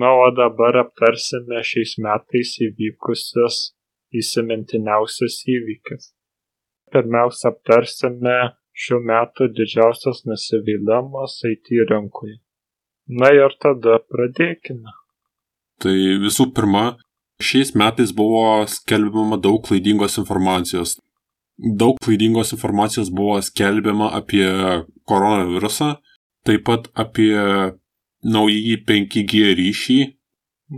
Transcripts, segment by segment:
Na, o dabar aptarsime šiais metais įvykusius įsimintiniausius įvykius. Pirmiausia, aptarsime šių metų didžiausias nusivylimas IT rinkoje. Na ir tada pradėkime. Tai visų pirma, šiais metais buvo skelbiama daug klaidingos informacijos. Daug klaidingos informacijos buvo skelbiama apie koronavirusą, taip pat apie naująjį 5G ryšį.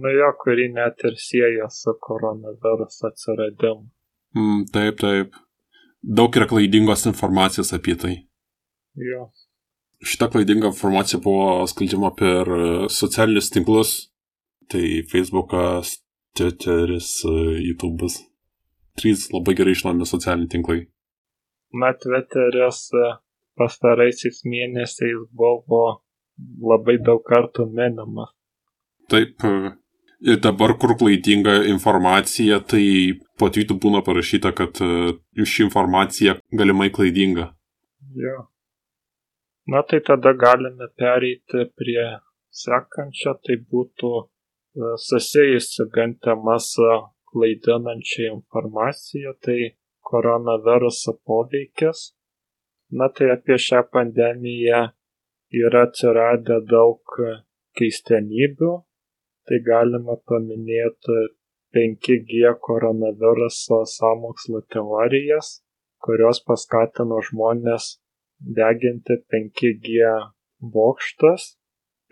Na jo, kurį net ir sieja su koronaviruso atsiradimu. Mm, taip, taip. Daug yra klaidingos informacijos apie tai. Jo. Šita klaidinga informacija buvo skleidžiama per socialinius tinklus, Tai Facebookas, Twitteris, YouTube'as. Trys labai gerai žinomi socialiniai tinklai. Na, Twitteris e, pastaraisiais mėnesiais buvo labai daug kartų minimas. Taip, e, ir dabar, kur klaidinga informacija, tai po tweetų būna parašyta, kad e, ši informacija galimai klaidinga. Jo. Na tai tada galime pereiti prie sekančio, tai būtų susijusi gan tema su klaidinančia informacija, tai koronaviruso poveikis. Na tai apie šią pandemiją yra atsiradę daug keistenybių. Tai galima paminėti 5G koronaviruso samokslo teorijas, kurios paskatino žmonės deginti 5G bokštas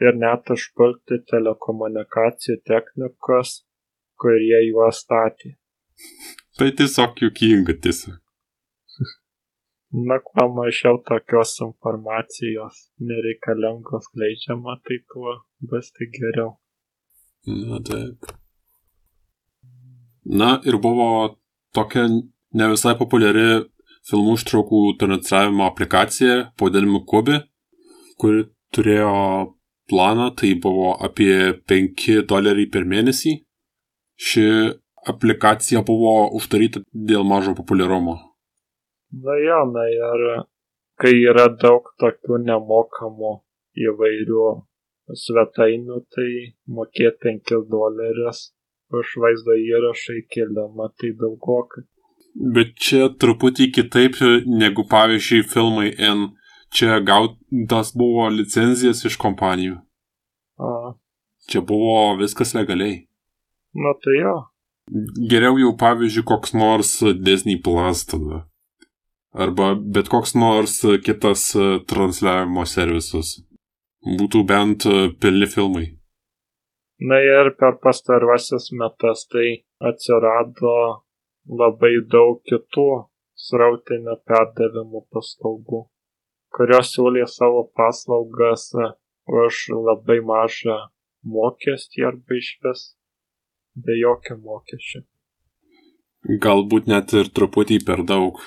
ir net užpulti telekomunikacijų technikus, kurie juos statė. Tai tiesiog juokinga tiesiog. Na, kuo mažiau tokios informacijos nereikalingos leidžiama, tai tuo bus tik geriau. Na, taip. Na, ir buvo tokia ne visai populiari filmų užtraukų transliavimo aplikacija pavadinimu Kubi, kuri turėjo planą, tai buvo apie 5 doleriai per mėnesį. Ši aplikacija buvo uždaryta dėl mažo populiarumo. Na jo, na ir kai yra daug tokių nemokamų įvairių svetainių, tai mokėti 5 dolerius už vaizdo įrašą įkelimą, tai daugokai. Bet čia truputį kitaip negu pavyzdžiui filmai N Čia gautas buvo licenzijas iš kompanijų. A. Čia buvo viskas legaliai. Na tai jo. Geriau jau pavyzdžiui koks nors Disney Plus tada. Arba bet koks nors kitas transliavimo servisas. Būtų bent pilni filmai. Na ir per pastaruosius metus tai atsirado labai daug kitų srautinio perdavimo paslaugų kurios siūlė savo paslaugas e, už labai mažą mokestį arba išvis be jokio mokesčio. Galbūt net ir truputį per daug.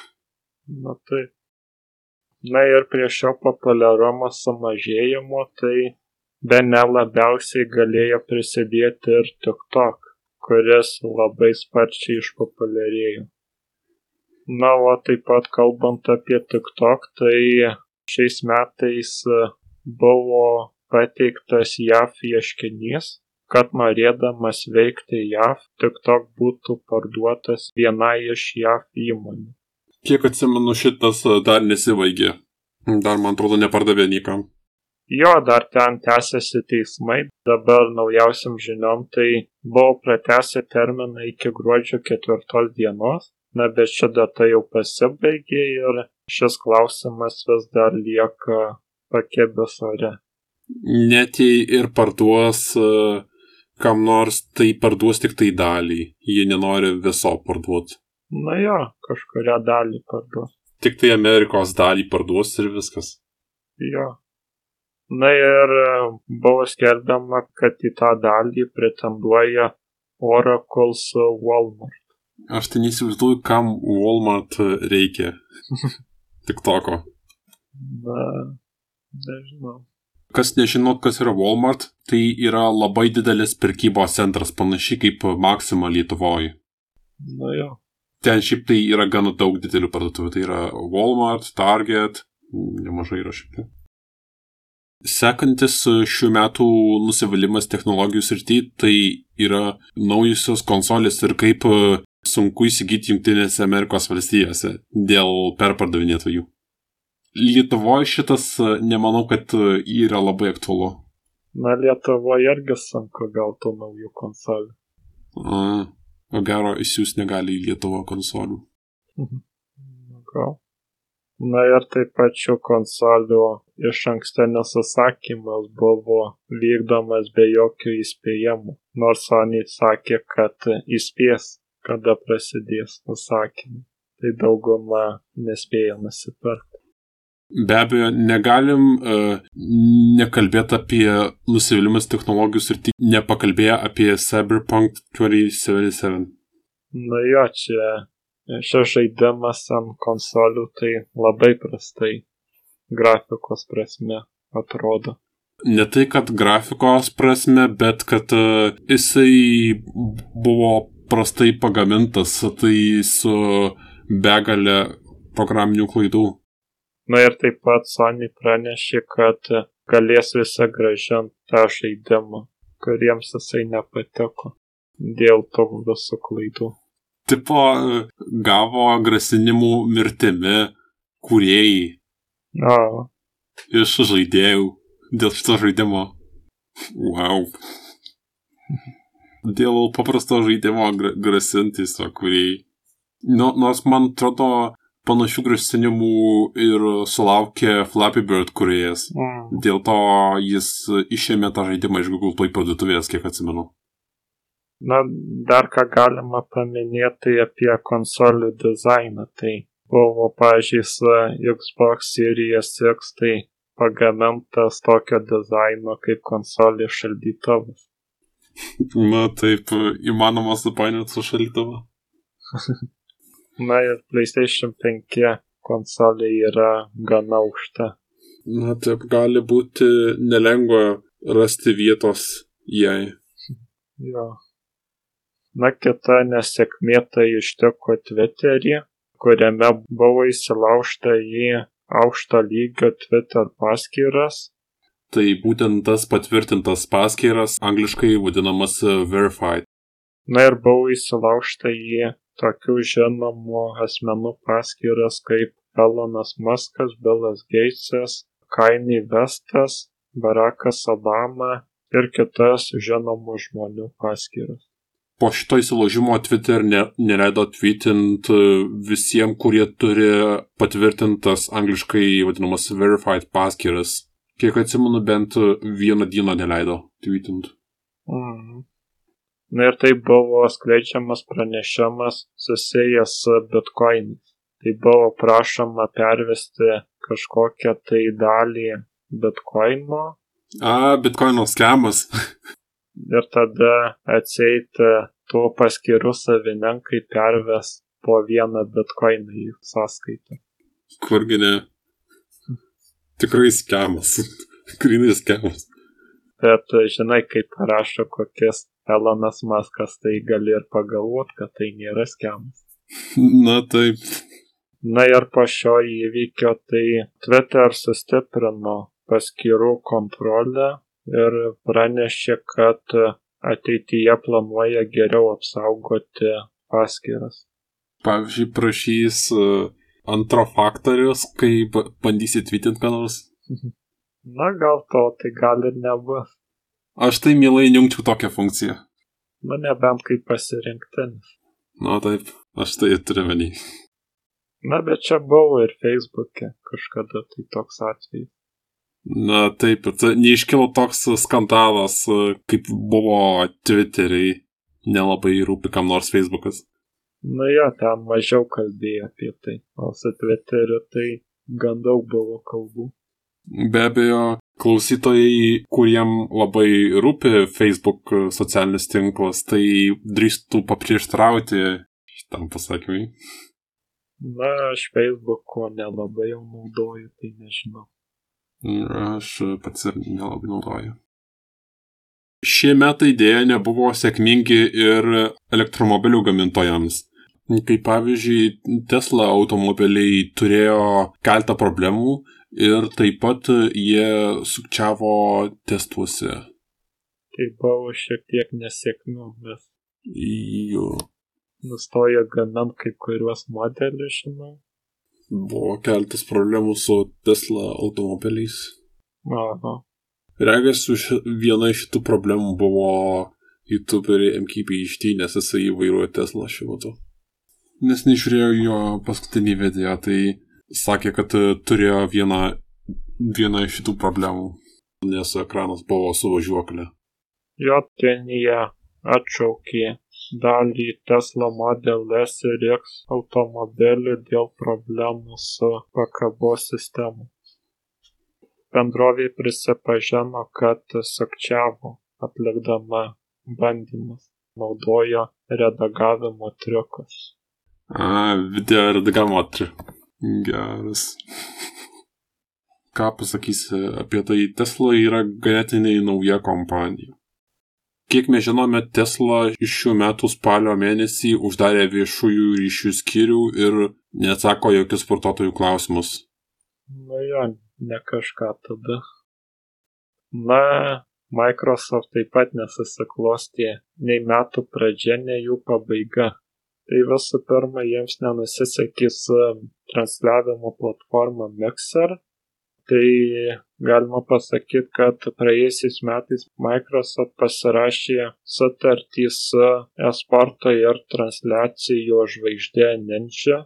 Na taip. Na ir prie šio populiarumo sumažėjimo tai be ne labiausiai galėjo prisidėti ir TikTok, kuris labai sparčiai išpopuliarėjo. Na, o taip pat kalbant apie TikTok, tai šiais metais buvo pateiktas JAV ieškinys, kad norėdamas veikti JAV, TikTok būtų parduotas vienai iš JAV įmonių. Kiek atsimenu, šitas e, dar nesivaigė. Dar, man atrodo, nepardavė niekam. Jo, dar ten tęsiasi teismai. Dabar naujausiam žiniom tai buvo pratęsę terminą iki gruodžio ketvirtos dienos. Na, bet ši data jau pasibaigė ir šis klausimas vis dar lieka pakibęs ore. Net jei ir parduos e, kam nors, tai parduos tik tai dalį, jie nenori viso parduoti. Na jo, kažkuria dalį parduos. Tik tai Amerikos dalį parduos ir viskas. Jo. Na ir e, buvo skelbiama, kad į tą dalį pretenduoja Oracle su Walmart. Aš tai neįsivaizduoju, kam Walmart reikia. Tik toko. Na, nežinau. Kas nežinot, kas yra Walmart, tai yra labai didelis prekybos centras, panašiai kaip Maxima Lietuvoje. Na jo. Ten šiaip tai yra gana daug didelių parduotuvių. Tai yra Walmart, Target, nemažai yra šiaip. Sekantis šių metų nusivylimas technologijų srity tai yra naujusios konsolės ir kaip sunku įsigyti Junktinėse Amerikos valstijose dėl perpardavinėtojų. Lietuvoje šitas nemanau, kad yra labai aktualu. Na, Lietuvoje irgi sunku gauti naujų konsolių. A, o gero, įsiūs negali į Lietuvą konsolių. Mhm. Gal. Na ir taip pat šių konsolių iš ankstinis užsakymas buvo vykdomas be jokių įspėjimų, nors Sony sakė, kad įspės, kada prasidės užsakymai. Tai dauguma nespėjo nusipirkti. Be abejo, negalim uh, nekalbėti apie nusivylimus technologijų ir nepakalbėję apie Cyberpunk 2077. Na jo, čia šis žaidimas ant konsolių tai labai prastai grafikos prasme atrodo. Ne tai, kad grafikos prasme, bet kad uh, jisai buvo prastai pagamintas, tai su begalė programinių klaidų. Na ir taip pat Sony pranešė, kad galės visą gražinti tą žaidimą, kuriems jisai nepatiko dėl to visų klaidų tipo gavo grasinimų mirtimi kūrėjai. O. Iš žaidėjų dėl šito žaidimo. Wow. Dėl paprasto žaidimo grasinti tiesiog kūrėjai. Nu, nors man atrodo, panašių grasinimų ir sulaukė Flappy Bird kuriejas. Mm. Dėl to jis išėmė tą žaidimą iš Google Play parduotuvės, kiek atsimenu. Na, dar ką galima paminėti apie konsolių dizainą. Tai buvo, pažiūrėjus, Xbox Series X, tai pagamintas tokio dizaino kaip konsolė šaldytuvas. Na, taip, įmanoma supainioti su šaldytuvu. Na ir PlayStation 5 konsolė yra gana aukšta. Na, taip gali būti nelengva rasti vietos jai. Jo. Na kita nesėkmė tai ištiko Twitterį, kuriame buvo įsilaužta į aukšto lygio Twitter paskyras. Tai būtent tas patvirtintas paskyras, angliškai vadinamas verified. Na ir buvo įsilaužta į tokių žinomų asmenų paskyras kaip Elonas Muskas, Bilas Geitsas, Kaini Vestas, Barackas Obama ir kitas žinomų žmonių paskyras po šito įsilaužimo Twitter ne, neleido tweetint e, visiems, kurie turi patvirtintas angliškai vadinamas verified paskyras. Kiek atsimenu, bent vieną dieną neleido tweetint. Mm. Na ir tai buvo skleidžiamas pranešimas susijęs su bitkoinais. Tai buvo prašoma pervesti kažkokią tai dalį bitkoino. A, bitkoino schemas. ir tada atseit tuo paskirų savininkai perves po vieną bitkoiną į sąskaitą. Kurgi ne? Tikrai skemas. Grinai skemas. Bet žinai, kai parašo kokias Elonas Maskas, tai gali ir pagalvoti, kad tai nėra skemas. Na taip. Na ir po šio įvykio tai Twitter sustiprino paskirų kontrolę ir pranešė, kad ateityje planuoja geriau apsaugoti paskyras. Pavyzdžiui, prašys e, antro faktorius, kai bandysi tvirtinti ką nors. Na, gal to tai gal ir nebus. Aš tai mielai jungčiau tokią funkciją. Na, nebent kaip pasirinktinis. Na, taip, aš tai turiu menį. Na, bet čia buvo ir Facebook'e kažkada tai toks atvejis. Na taip, bet neiškilo toks skandalas, kaip buvo Twitteriai, nelabai rūpi kam nors Facebookas. Na jo, ten mažiau kalbėjo apie tai, o su Twitteriu tai gan daug buvo kalbų. Be abejo, klausytojai, kuriem labai rūpi Facebook socialinis tinklas, tai drįstų paprieštrauti šitam pasakymui. Na, aš Facebooko nelabai jau naudoju, tai nežinau. Aš pats ir nelabai naudoju. Šie metai dėja nebuvo sėkmingi ir elektromobilių gamintojams. Kaip pavyzdžiui, Tesla automobiliai turėjo keltą problemų ir taip pat jie sukčiavo testuose. Tai buvo šiek tiek nesėkmių, nes Jo. nustojo gamint kai kuriuos modelius, žinau. Buvo keltas problemų su Tesla automobiliais. Aha. Regis viena iš šitų problemų buvo YouTuberį MKBHD, nes jisai vairuoja Tesla šiuo metu. Nes nežiūrėjau jo paskutinį video, tai sakė, kad e, turėjo vieną, vieną iš šitų problemų, nes ekranas buvo su važiuoklė. Jo tenija atšaukė dalį Tesla Model S ir X automobilių dėl problemų su pakabos sistema. Bendrovė prisipažino, kad sukčiavo atlikdama bandymus, naudojo redagavimo triukus. A, video redagavimo triukus. Geras. Ką pasakysi apie tai, Tesla yra ganėtinai nauja kompanija. Kiek mes žinome, Tesla šių metų spalio mėnesį uždarė viešųjų ryšių skyrių ir neatsako jokius vartotojų klausimus. Nu jo, ne kažką tada. Na, Microsoft taip pat nesusiklostė nei metų pradžia, nei jų pabaiga. Tai visų pirma, jiems nenusisekė su transliavimo platforma Mixer. Tai galima pasakyti, kad praėjusiais metais Microsoft pasirašė sutartį su esporto ir transliacijų žvaigždė Ninja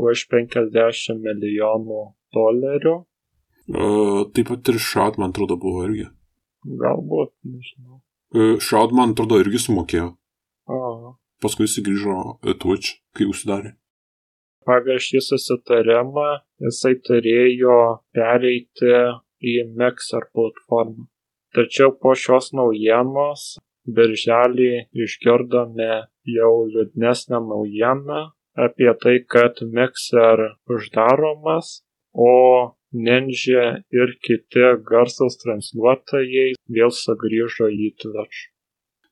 už 50 milijonų dolerių. Uh, taip pat ir Shroud, man atrodo, buvo irgi. Galbūt, nežinau. Uh, Shroud, man atrodo, irgi sumokėjo. Paskui jis grįžo į Twitch, kai užsidarė. Pagal šį susitarimą jisai turėjo pereiti į Mixer platformą. Tačiau po šios naujienos birželį išgirdome jau liūdnesnę naujieną apie tai, kad Mixer uždaromas, o Ninja ir kiti garsus transliuotojai vėl sugrįžo į Twitch.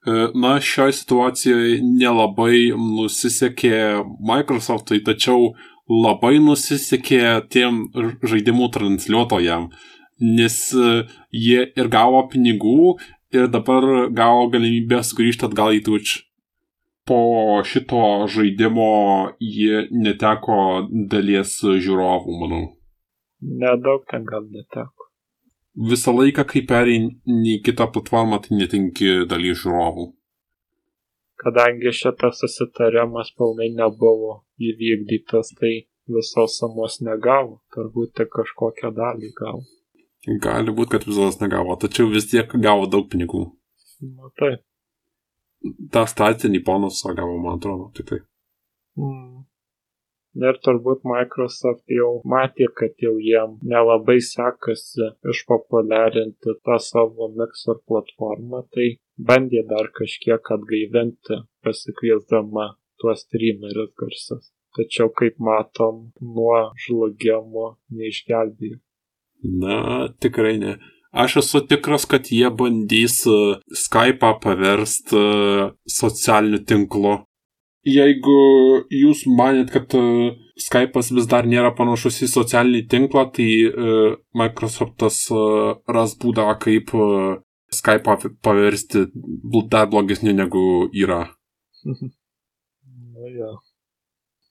Na, šioje situacijoje nelabai nusisekė Microsoftui, tačiau labai nusisekė tiem žaidimų transliuotojam, nes jie ir gavo pinigų ir dabar gavo galimybę sugrįžti atgal į Twitch. Po šito žaidimo jie neteko dalies žiūrovų, manau. Nedaug ten gal neteko. Visą laiką, kai pereini į kitą platformą, tai netinki daly žiūrovų. Kadangi šitas susitarimas pilnai nebuvo įvykdytas, tai visos sumos negavo, turbūt tik kažkokią dalį gavo. Gali būti, kad visos negavo, tačiau vis tiek gavo daug pinigų. Na taip. Ta statinį ponas gavo, man atrodo, tik tai. Mm. Ir turbūt Microsoft jau matė, kad jau jiem nelabai sekasi išpopuliarinti tą savo Mixer platformą, tai bandė dar kažkiek atgaivinti, pasikviesdama tuos streamerius garsus. Tačiau, kaip matom, nuo žlugimo neišgelbėjo. Na, tikrai ne. Aš esu tikras, kad jie bandys Skype'ą paversti socialiniu tinklu Jeigu jūs manėt, kad uh, Skype'as vis dar nėra panašus į socialinį tinklą, tai uh, Microsoftas uh, ras būdą, kaip Skype'ą paversti dar blogesniu negu yra. Na, ja.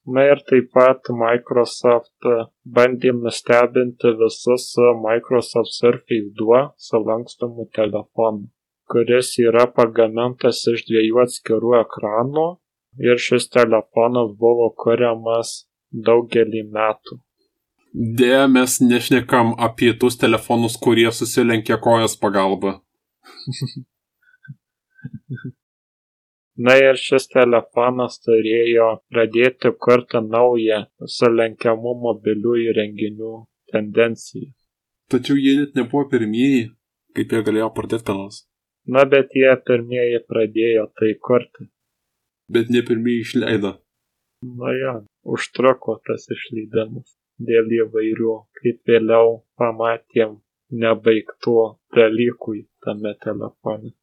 Na ir taip pat Microsoft bandė nustebinti visus Microsoft Surface 2 su lankstomu telefonu, kuris yra pagamintas iš dviejų atskirų ekranų ir šis telefonas buvo kuriamas daugelį metų. Dėja, mes nešnekam apie tuos telefonus, kurie susilenkia kojas pagalba. Na ir šis telefonas turėjo pradėti kurti naują sulenkiamų mobilių įrenginių tendenciją. Tačiau jie net nebuvo pirmieji, kaip jie galėjo pradėti ką nors. Na bet jie pirmieji pradėjo tai kurti bet ne pirmieji išleido. Na ja, užtruko tas išleidimas dėl įvairių, kaip vėliau pamatėm, nebaigtų dalykų tame telefone.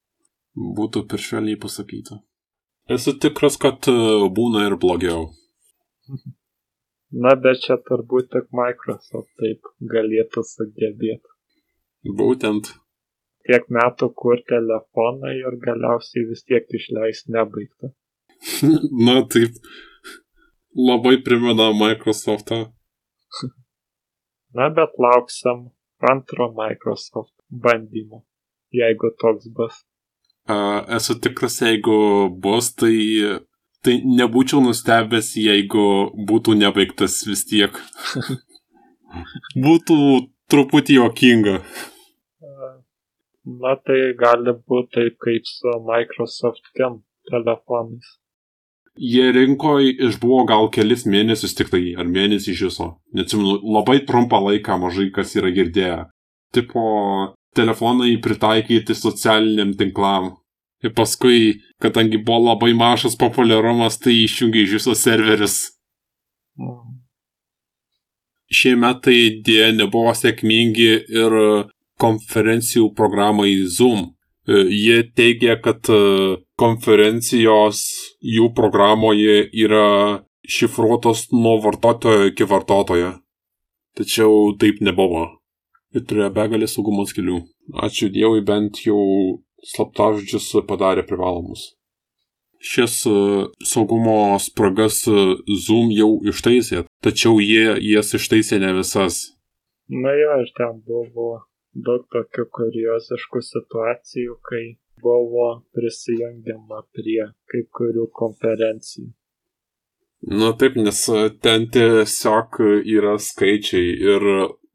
Būtų per švelniai pasakyta. Esu tikras, kad e, būna ir blogiau. Na, bet čia turbūt tik Microsoft taip galėtų sugebėti. Būtent. Tiek metų kur telefoną ir galiausiai vis tiek išleis nebaigtą. Na taip, labai primena Microsoftą. Na, bet lauksim antro Microsoft bandymo, jeigu toks bus. Uh, esu tikras, jeigu bus, tai, tai nebūčiau nustebęs, jeigu būtų nebaigtas vis tiek. būtų truputį jokinga. Na tai gali būti taip kaip su Microsoft Ken telefonais. Jie rinkoje išbuvo gal kelis mėnesius tik tai, ar mėnesį iš viso. Neatsimenu, labai trumpą laiką mažai kas yra girdėję. Tipo, telefonai pritaikyti socialiniam tinklam. Ir paskui, kadangi buvo labai mažas populiarumas, tai išjungė iš viso serveris. Mm. Šie metai dėja nebuvo sėkmingi ir konferencijų programai Zoom. E, jie teigia, kad e, konferencijos jų programoje yra šifruotos nuo vartotojo iki vartotojo. Tačiau taip nebuvo. Ir turėjo begalį saugumo skilių. Ačiū Dievui bent jau slaptažodžius padarė privalomus. Šis e, saugumo spragas Zoom jau ištaisė, tačiau jie jas ištaisė ne visas. Na jo, ir ten buvo daug tokių kurioziškų situacijų, kai buvo prisijungiama prie kai kurių konferencijų. Na taip, nes ten tiesiog yra skaičiai ir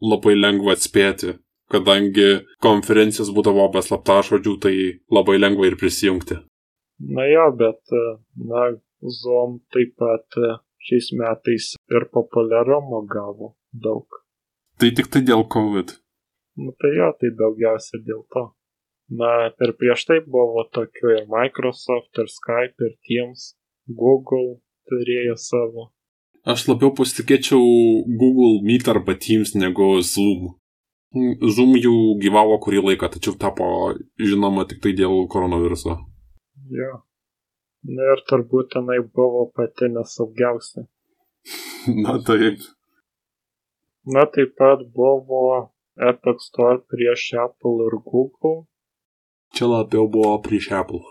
labai lengva atspėti, kadangi konferencijos būdavo be slaptažodžių, tai labai lengva ir prisijungti. Na jo, bet, na, Zoom taip pat šiais metais ir populiarumo gavo daug. Tai tik tai dėl COVID. Nu tai jo, tai daugiausia dėl to. Na, ir prieš tai buvo tokių ir Microsoft, ir Skype, ir Teams, Google turėjo savo. Aš labiau pasitikėčiau Google Meet arba Teams negu Zoom. Zoom jau gyvavo kurį laiką, tačiau tapo žinoma tik tai dėl koronaviruso. Jo. Na ir turbūt tenai buvo pati nesaugiausia. Na taip. Na taip pat buvo Epic Store prieš Apple ir Google. Čia labiau buvo prieš Apple.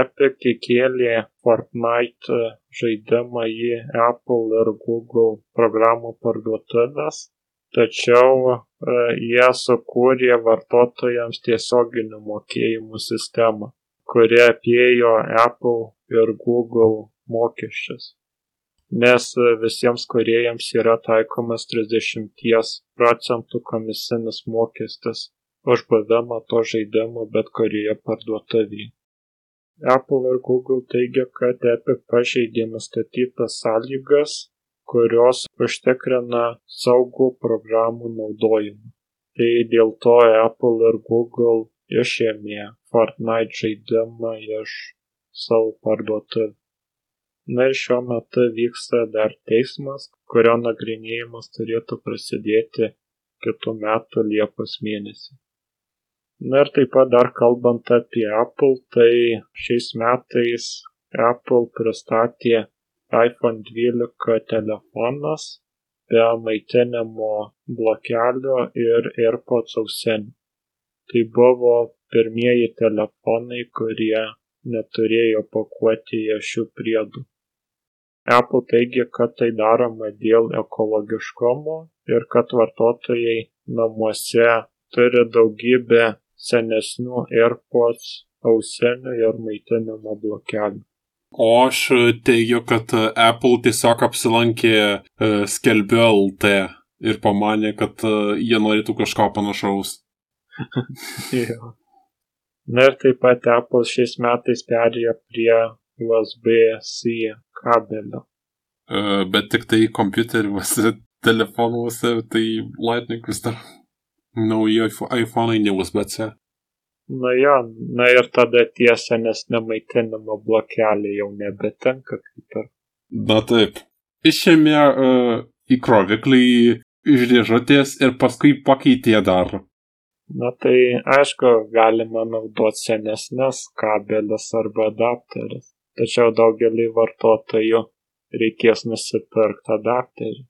Epic įkėlė Fortnite žaidimą į Apple ir Google programų parduotuvės, tačiau e, jie sukūrė vartotojams tiesioginių mokėjimų sistemą, kuri apėjo Apple ir Google mokesčius nes visiems kūrėjams yra taikomas 30 procentų komisinis mokestis už buvimą to žaidimo bet kurioje parduotuvėje. Apple ir Google teigia, kad Epic pažeidė nustatytas sąlygas, kurios užtikrina saugų programų naudojimą. Tai dėl to Apple ir Google išėmė Fortnite žaidimą iš savo parduotuvę na ir šiuo metu vyksta dar teismas kurio nagrinėjimas turėtų prasidėti kitų metų liepos mėnesį na ir taip pat dar kalbant apie apple tai šiais metais apple pristatė iphone 12 telefonas be maitinimo blokelio ir AirPods ausinių. Tai buvo pirmieji telefonai, kurie neturėjo pakuotėje šių priedų. Apple teigia, kad tai daroma dėl ekologiškumo ir kad vartotojai namuose turi daugybę senesnių AirPods ausinių ir maitinimo blokelių. O aš teigiu, kad Apple tiesiog apsilankė e, skelbiu LT ir pamanė, kad e, jie norėtų kažko panašaus. Na ir taip pat Apple šiais metais perėjo prie USB-C kabelio. Uh, bet tik tai kompiuteriuose, telefonuose, tai Lightning vis dar nauji iPhone'ai ne USB-C. Na jo, na ir tada tie senesnė maitinimo blokeliai jau nebetenka kaip ir. Na taip. Išėmė uh, įkroviklį iš dėžutės ir paskui pakeitė dar. Na tai aišku, galima naudoti senesnės kabelius arba adapterius tačiau daugeliui vartotojų reikės nusipirkti adapterį.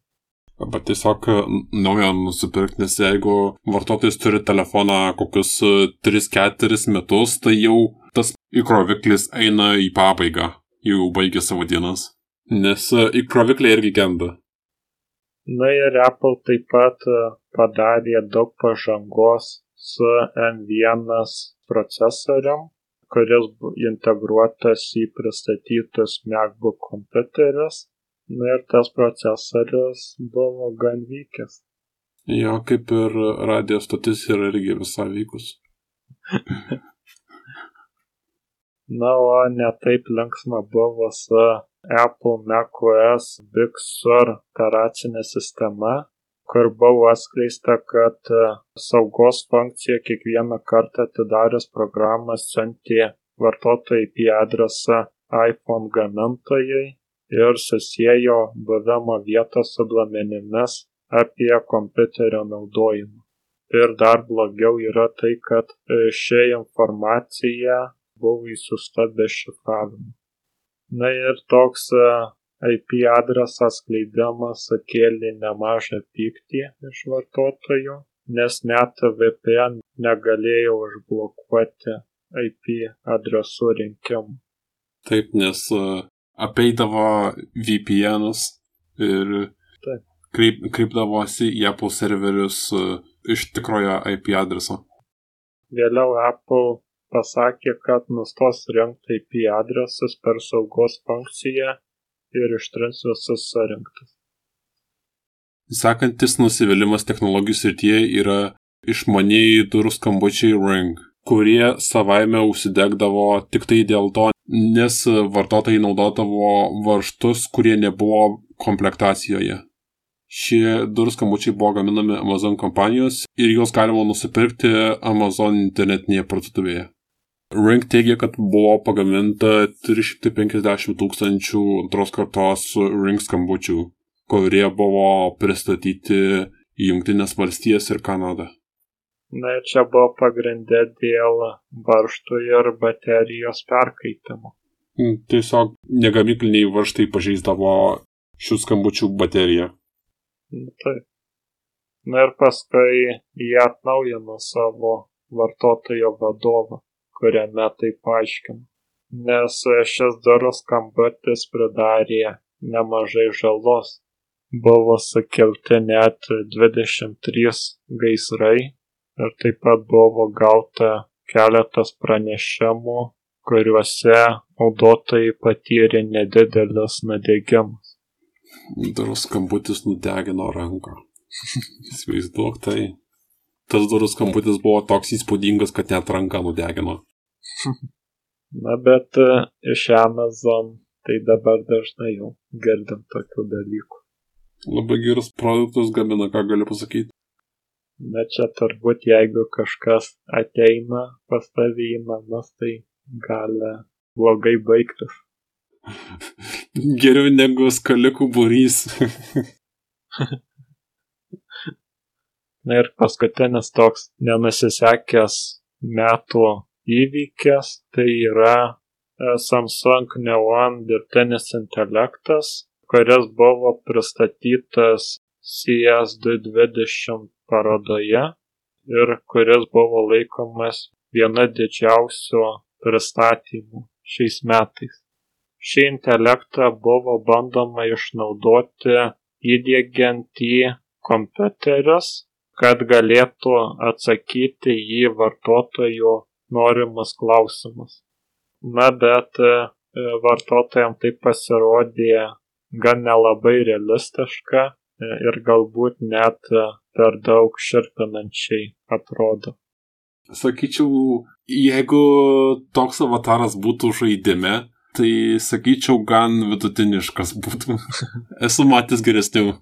Arba tiesiog e, naują nusipirkti, nes jeigu vartotojas turi telefoną kokius 3-4 e, metus, tai jau tas įkroviklis eina į pabaigą, jau baigia savo dienas. Nes e, įkrovikliai irgi genda. Na ir Apple taip pat padarė daug pažangos su M1 procesorium, kuris integruotas į pristatytus MacBook kompiuterius Na ir tas procesorius buvo gan vykęs. Jo, kaip ir radio stotis yra irgi visai vykus. Na, o ne taip linksma buvo su Apple macOS Big Sur operacinė sistema, kur buvo atskleista, kad saugos funkcija kiekvieną kartą atidarius programą siuntė vartotojai IP adresą iPhone gamintojai ir susiejo buvimo vietą su duomenimis apie kompiuterio naudojimą. Ir dar blogiau yra tai, kad e, ši informacija buvo įsiusta be šifravimo. Na ir toks e, IP adresas skleidimas sukėlė nemažą pyktį iš vartotojų, nes net VPN negalėjo užblokuoti IP adresų rinkimų. Taip, nes e, apeidavo VPN'us ir kreip, kreipdavosi į Apple serverius e, iš tikrojo IP adreso. Vėliau Apple pasakė, kad nustos rinkti IP adresus per saugos funkciją ir ištrins visus surinktus. Sekantis nusivylimas technologijų srityje yra išmaniai durų skambučiai Ring, kurie savaime užsidegdavo tik tai dėl to, nes vartotojai naudodavo varžtus, kurie nebuvo komplektacijoje. Šie durų skambučiai buvo gaminami Amazon kompanijos ir juos galima nusipirkti Amazon internetinėje parduotuvėje. Ring teigia, kad buvo pagaminta 350 tūkstančių antros kartos Ring skambučių, kurie buvo pristatyti į Junktinės valstijas ir Kanadą. Na ir čia buvo pagrindė dėl varžtų ir baterijos perkaitimo. Mm, tiesiog negamikliniai varžtai pažeisdavo šių skambučių bateriją. Taip. Na ir paskui jie atnaujino savo vartotojo vadovą, kuriame tai paaiškino. Nes šis durų skambutis pridarė nemažai žalos. Buvo sukelti net 23 gaisrai ir taip pat buvo gauta keletas pranešimų, kuriuose naudotojai patyrė nedidelis nudegimas. Durų skambutis nudegino ranką. Įsivaizduok tai. Tas durų skambutis buvo toks įspūdingas, kad net ranką nudegino. Na, bet e, iš Amazon tai dabar dažnai jau girdim tokių dalykų. Labai gerus produktus gamina, ką galiu pasakyti. Na čia turbūt jeigu kažkas ateina pas tavį į namus, tai gali blogai baigtis. Geriau negu skalikų būrys. Na ir paskutinis toks nenusisekęs metų įvykis, tai yra e, Samsung Neon dirbtinis intelektas, kuris buvo pristatytas CS220 parodoje ir kuris buvo laikomas viena didžiausių pristatymų šiais metais. Šį intelektą buvo bandoma išnaudoti įdėgiant į kompiuterius, kad galėtų atsakyti į vartotojų norimus klausimus. Na, bet e, vartotojams tai pasirodė gan nelabai realistiška ir galbūt net per daug širpinančiai atrodo. Sakyčiau, jeigu toks avataras būtų žaidime, tai sakyčiau, gan vidutiniškas būtų. Esu matęs geresnių.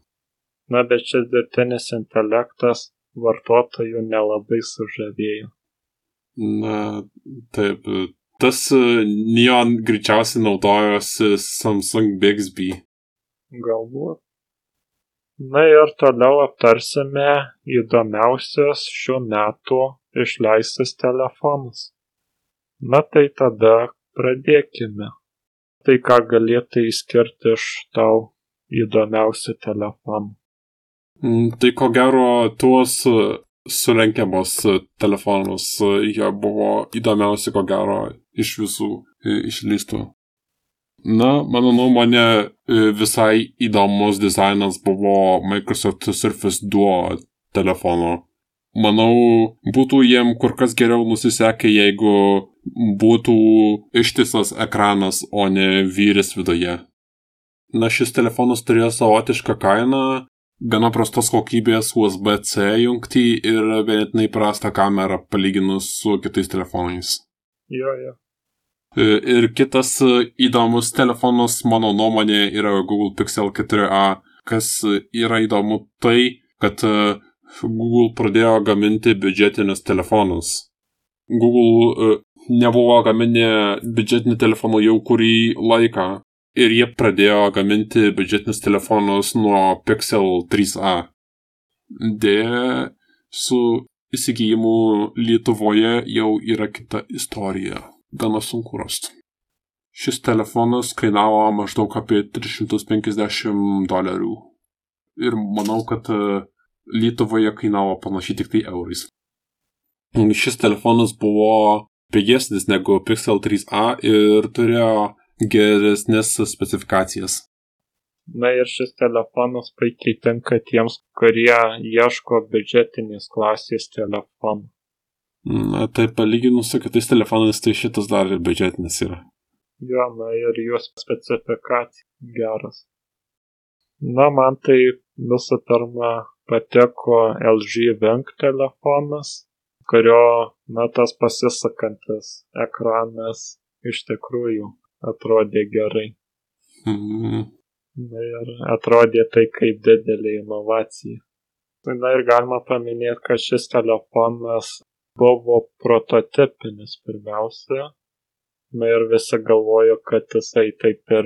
Na, bet šis dirbtinis intelektas vartotojų nelabai sužavėjo. Na, taip. Tas Neon greičiausiai naudojosi Samsung Bixby. Galbūt. Na ir toliau aptarsime įdomiausius šių metų išleistus telefonus. Na tai tada pradėkime. Tai ką galėtų įskirti iš tau įdomiausių telefonų? Mm, tai ko gero tuos sulenkiamos telefonus, jie buvo įdomiausi ko gero iš visų išleistų. Na, mano nuomonė, visai įdomus dizainas buvo Microsoft Surface Duo telefono manau, būtų jiem kur kas geriau nusisekę, jeigu būtų ištisas ekranas, o ne vyris viduje. Na, šis telefonas turėjo savotišką kainą, gana prastos kokybės USB-C jungtį ir vienetinai prastą kamerą palyginus su kitais telefonais. Jo, jo. E, ir kitas įdomus telefonas, mano nuomonė, yra Google Pixel 4a, kas yra įdomu tai, kad Google pradėjo gaminti biudžetinius telefonus. Google uh, nebuvo gaminę biudžetinių telefonų jau kurį laiką ir jie pradėjo gaminti biudžetinius telefonus nuo Pixel 3a. Dėja, su įsigijimu Lietuvoje jau yra kita istorija. Gana sunku rasti. Šis telefonas kainavo maždaug apie 350 dolerių. Ir manau, kad uh, Lietuvoje kainavo panašiai tik tai eurais. Šis telefonas buvo pigesnis negu Pixel 3a ir turėjo geresnės specifikacijas. Na ir šis telefonas puikiai tinka tiems, kurie ieško biudžetinės klasės telefonų. Na, tai palyginus su kitais telefonais, tai šitas dar ir biudžetinis yra. Jo, na ir jos specifikacija geras. Na, man tai visų pirma pateko LG Wing telefonas, kurio, na, tas pasisakantis ekranas iš tikrųjų atrodė gerai. Mhm. Na ir atrodė tai kaip didelė inovacija. Na ir galima paminėti, kad šis telefonas buvo prototipinis pirmiausia. Na ir visi galvojo, kad jisai taip ir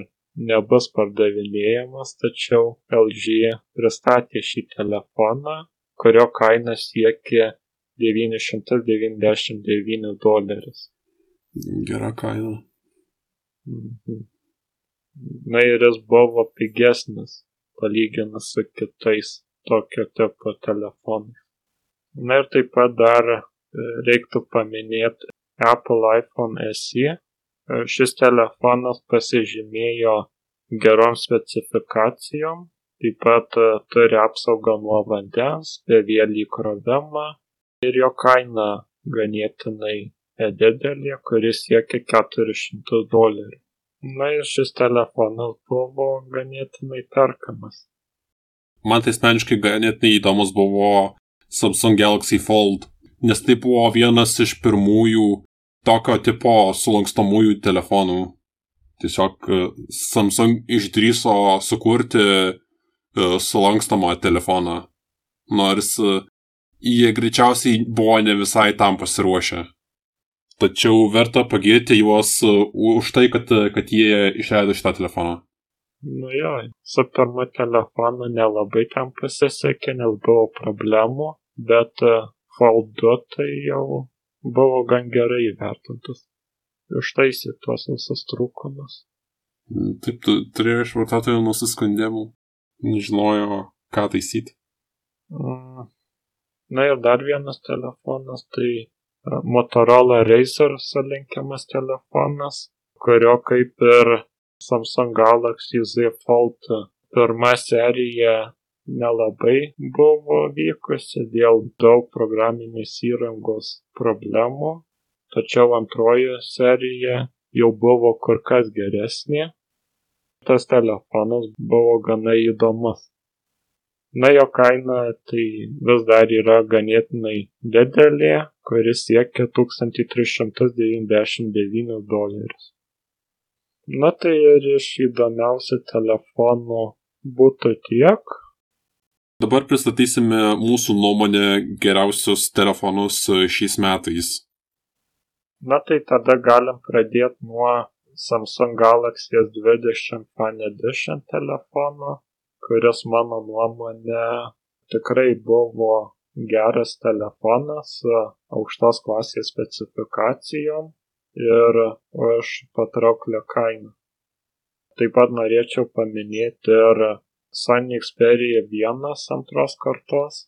nebus pardavinėjamas tačiau LG pristatė šį telefoną, kurio kaina siekė 999 dolerius. Gera kaina. Mhm. Na ir jis buvo pigesnis palyginus su kitais tokio tipo telefonais. Na ir taip pat dar e, reiktų paminėti Apple iPhone SE, Šis telefonas pasižymėjo gerom specifikacijom, taip pat e, turi apsaugą nuo vandens, bevielį įkrovimą ir jo kaina ganėtinai nedidelė, kuris siekia 400 dolerių. Na ir šis telefonas buvo ganėtinai perkamas. Man tai asmeniškai ganėtinai įdomus buvo Samsung Galaxy Fold, nes tai buvo vienas iš pirmųjų tokio tipo sulankstomųjų telefonų. Tiesiog e, Samsung išdryso sukurti e, sulankstomą telefoną. Nors e, jie greičiausiai buvo ne visai tam pasiruošę. Tačiau verta pagirti juos už tai, kad, kad jie išleido šitą telefoną. Nu jo, su pirmu telefonu nelabai tam pasisekė, nes buvo problemų, bet Fold 2 tai jau buvo gan gerai įvertintas. Ištaisė tuos visus trūkumus. Taip, tu turėjo iš vartotojų nusiskundimų. Nežinojo, ką taisyti. Mm. Na ir dar vienas telefonas, tai e, Motorola Razer sulinkiamas telefonas, kurio kaip ir Samsung Galaxy Z Fold pirma serija nelabai buvo vykusi dėl daug programinės įrangos problemų, tačiau antroji serija jau buvo kur kas geresnė. Tas telefonas buvo gana įdomus. Na, jo kaina tai vis dar yra ganėtinai didelė, kuris siekia 1399 dolerius. Na tai ir iš įdomiausių telefonų būtų tiek. Dabar pristatysime mūsų nuomonę geriausius telefonus šiais metais. Na tai tada galim pradėti nuo Samsung Galaxy S20 Fan Edition telefono, kuris mano nuomonė tikrai buvo geras telefonas su aukštos klasės specifikacijom ir už patrauklę kainą. Taip pat norėčiau paminėti ir Sony Xperia 1 antros kartos,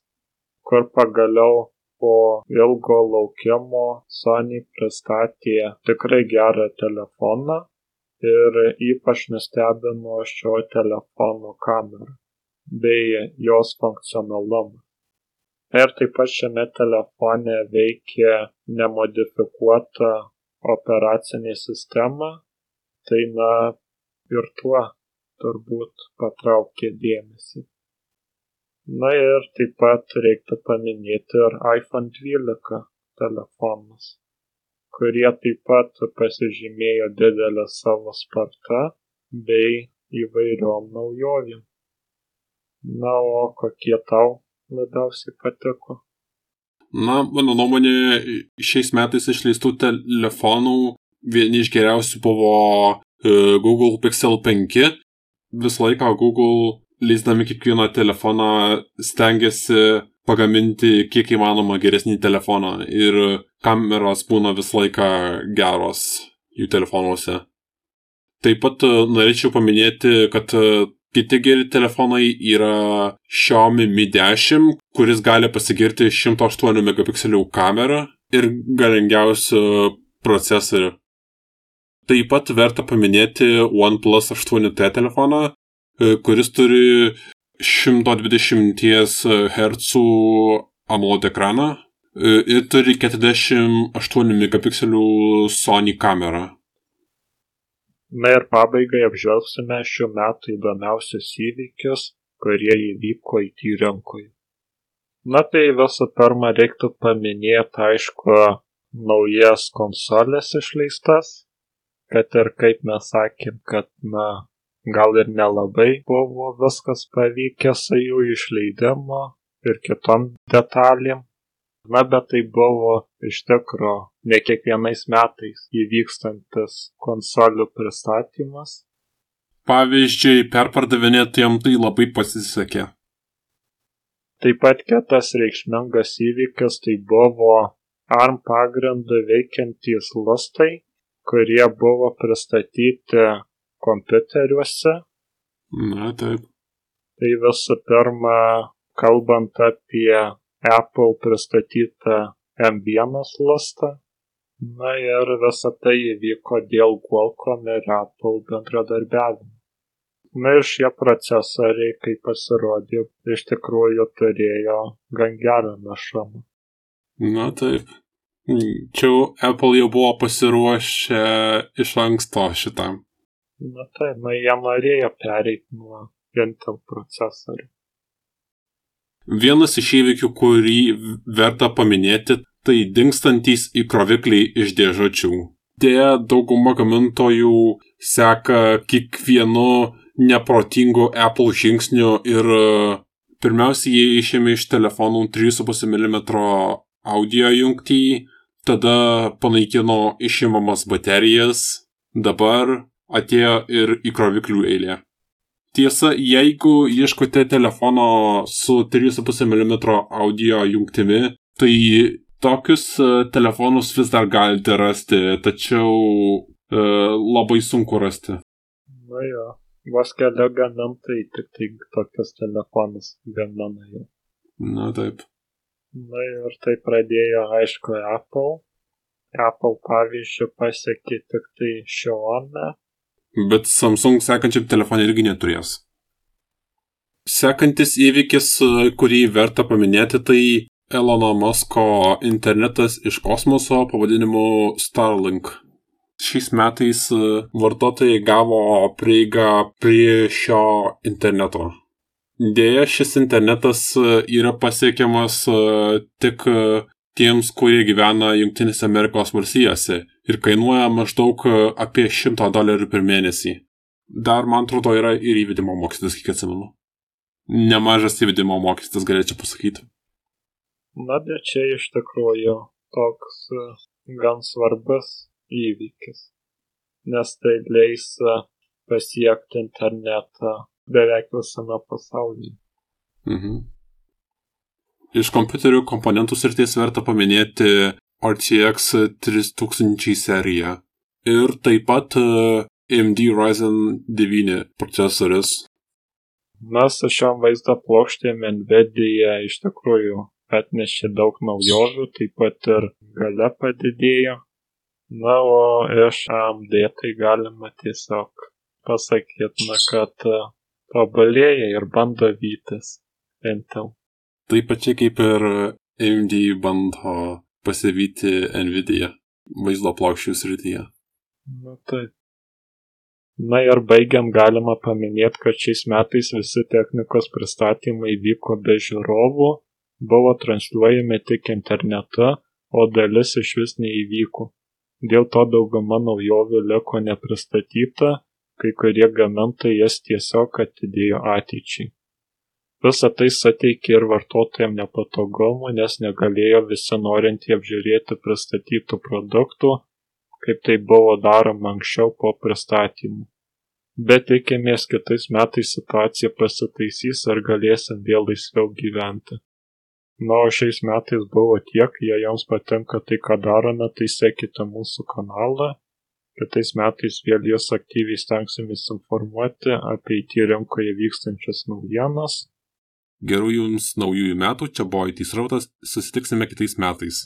kur pagaliau po ilgo laukimo Sony pristatė tikrai gerą telefoną ir ypač nustebino šio telefono kamera bei jos funkcionalumas. Ir taip pat šiame telefone veikia nemodifikuota operacinė sistema, tai na ir tuo turbūt patraukė dėmesį. Na ir taip pat reiktų paminėti ir iPhone 12 telefonus, kurie taip pat pasižymėjo didelę savo spartą bei įvairiom naujovėm. Na, o kokie tau labiausiai patiko? Na, mano nuomonė, šiais metais išleistų telefonų vieni iš geriausių buvo e, Google Pixel 5. Visą laiką Google, leisdami kiekvieną telefoną, stengiasi pagaminti kiek įmanoma geresnį telefoną ir kameros būna visą laiką geros jų telefonuose. Taip pat e, norėčiau paminėti, kad e, Kiti geri telefonai yra Xiaomi Mi 10, kuris gali pasigirti 108 megapikselių kamerą ir galingiausių procesorių. Taip pat verta paminėti OnePlus 8T telefoną, e, kuris turi 120 Hz AMOLED ekraną e, ir turi 48 megapikselių Sony kamerą. Na ir pabaigai apžvelgsime šių metų įdomiausius įvykius, kurie įvyko IT rinkoje. Na tai visų pirma reiktų paminėti, aišku, naujas konsolės išleistas, kad ir kaip mes sakėm, kad, na, gal ir nelabai buvo viskas pavykę su jų išleidimu ir kitom detalėm, na bet tai buvo iš tikro ne kiekvienais metais įvykstantis konsolių pristatymas. Pavyzdžiui, perpardavinėtojam tai labai pasisekė. Taip pat kitas reikšmingas įvykis tai buvo ARM pagrindu veikiantys lustai, kurie buvo pristatyti kompiuteriuose. Na, taip. Tai visų pirma, kalbant apie Apple pristatytą M1 lustą. Na ir visa tai įvyko dėl Qualcomm ir Apple bendradarbiavimo. Na ir šie procesoriai, kaip pasirodė, iš tikrųjų turėjo gan gerą našumą. Na taip. Čia Apple jau buvo pasiruošę iš anksto šitam. Na taip, na jie norėjo pereiti nuo Intel procesorių. Vienas iš įvykių, kurį verta paminėti, tai dinkstantys įkrovikliai iš dėžučių. Deja, dauguma gamintojų seka kiekvienu neprotingu Apple žingsniu ir pirmiausia, jie išėmė iš telefonų 3,5 mm audio jungtį, tada panaikino išimamas baterijas, dabar atėjo ir įkroviklių eilė. Tiesa, jeigu ieškote telefono su 3,5 mm audio jungtimi, tai tokius e, telefonus vis dar galite rasti, tačiau e, labai sunku rasti. Na jo, vos keli gamintojai tik tai tokius telefonus gamina jau. Na taip. Na ir tai pradėjo, aišku, Apple. Apple pavyzdžių pasiekė tik tai Xiaomi Bet Samsung sekančiam telefonui irgi neturės. Sekantis įvykis, kurį verta paminėti, tai Elono Musko internetas iš kosmoso pavadinimu Starlink. Šiais metais vartotojai gavo prieigą prie šio interneto. Deja, šis internetas yra pasiekiamas tik tiems, kurie gyvena Junktinėse Amerikos valstijose ir kainuoja maždaug e, apie 100 dolerių per mėnesį. Dar, man atrodo, yra ir įvedimo mokestis, kiek atsimenu. Nemažas įvedimo mokestis, galėčiau pasakyti. Na, bet čia iš tikrųjų toks e, gan svarbus įvykis, nes tai leis e, pasiekti internetą beveik visame pasaulyje. Mhm. Iš kompiuterių komponentų srities verta paminėti RTX 3000 seriją. Ir taip pat e, AMD Ryzen 9 procesorius. Na, su šiom vaizdo plokštėm Nvidia iš tikrųjų atnešė daug naujovių, taip pat ir gale padidėjo. Na, o iš AMD tai galima tiesiog pasakyti, na, kad tobulėja ir bando vytis Intel. Taip pačiai kaip ir AMD bando pasivyti Nvidia vaizdo plokščių srityje. Na taip. Na ir baigiant galima paminėti, kad šiais metais visi technikos pristatymai vyko be žiūrovų, buvo transliuojami tik internetu, o dalis iš vis neįvyko. Dėl to dauguma naujovių liko nepristatyta, kai kurie gamintojai jas tiesiog atidėjo ateičiai. Visa tai suteikė ir vartotojams nepatogumų, nes negalėjo visi norintieji apžiūrėti pristatytų produktų, kaip tai buvo daroma anksčiau po pristatymų. Bet tikimės kitais metais situacija pasitaisys ir galėsim vėl laisviau gyventi. Na, o šiais metais buvo tiek, jei jums patinka tai, ką darome, tai sekite mūsų kanalą. Kitais metais vėl jūs aktyviai stengsimės informuoti apie IT rinkoje vykstančias naujienas Gerų jums naujųjų metų, čia buvo IT srautas, susitiksime kitais metais.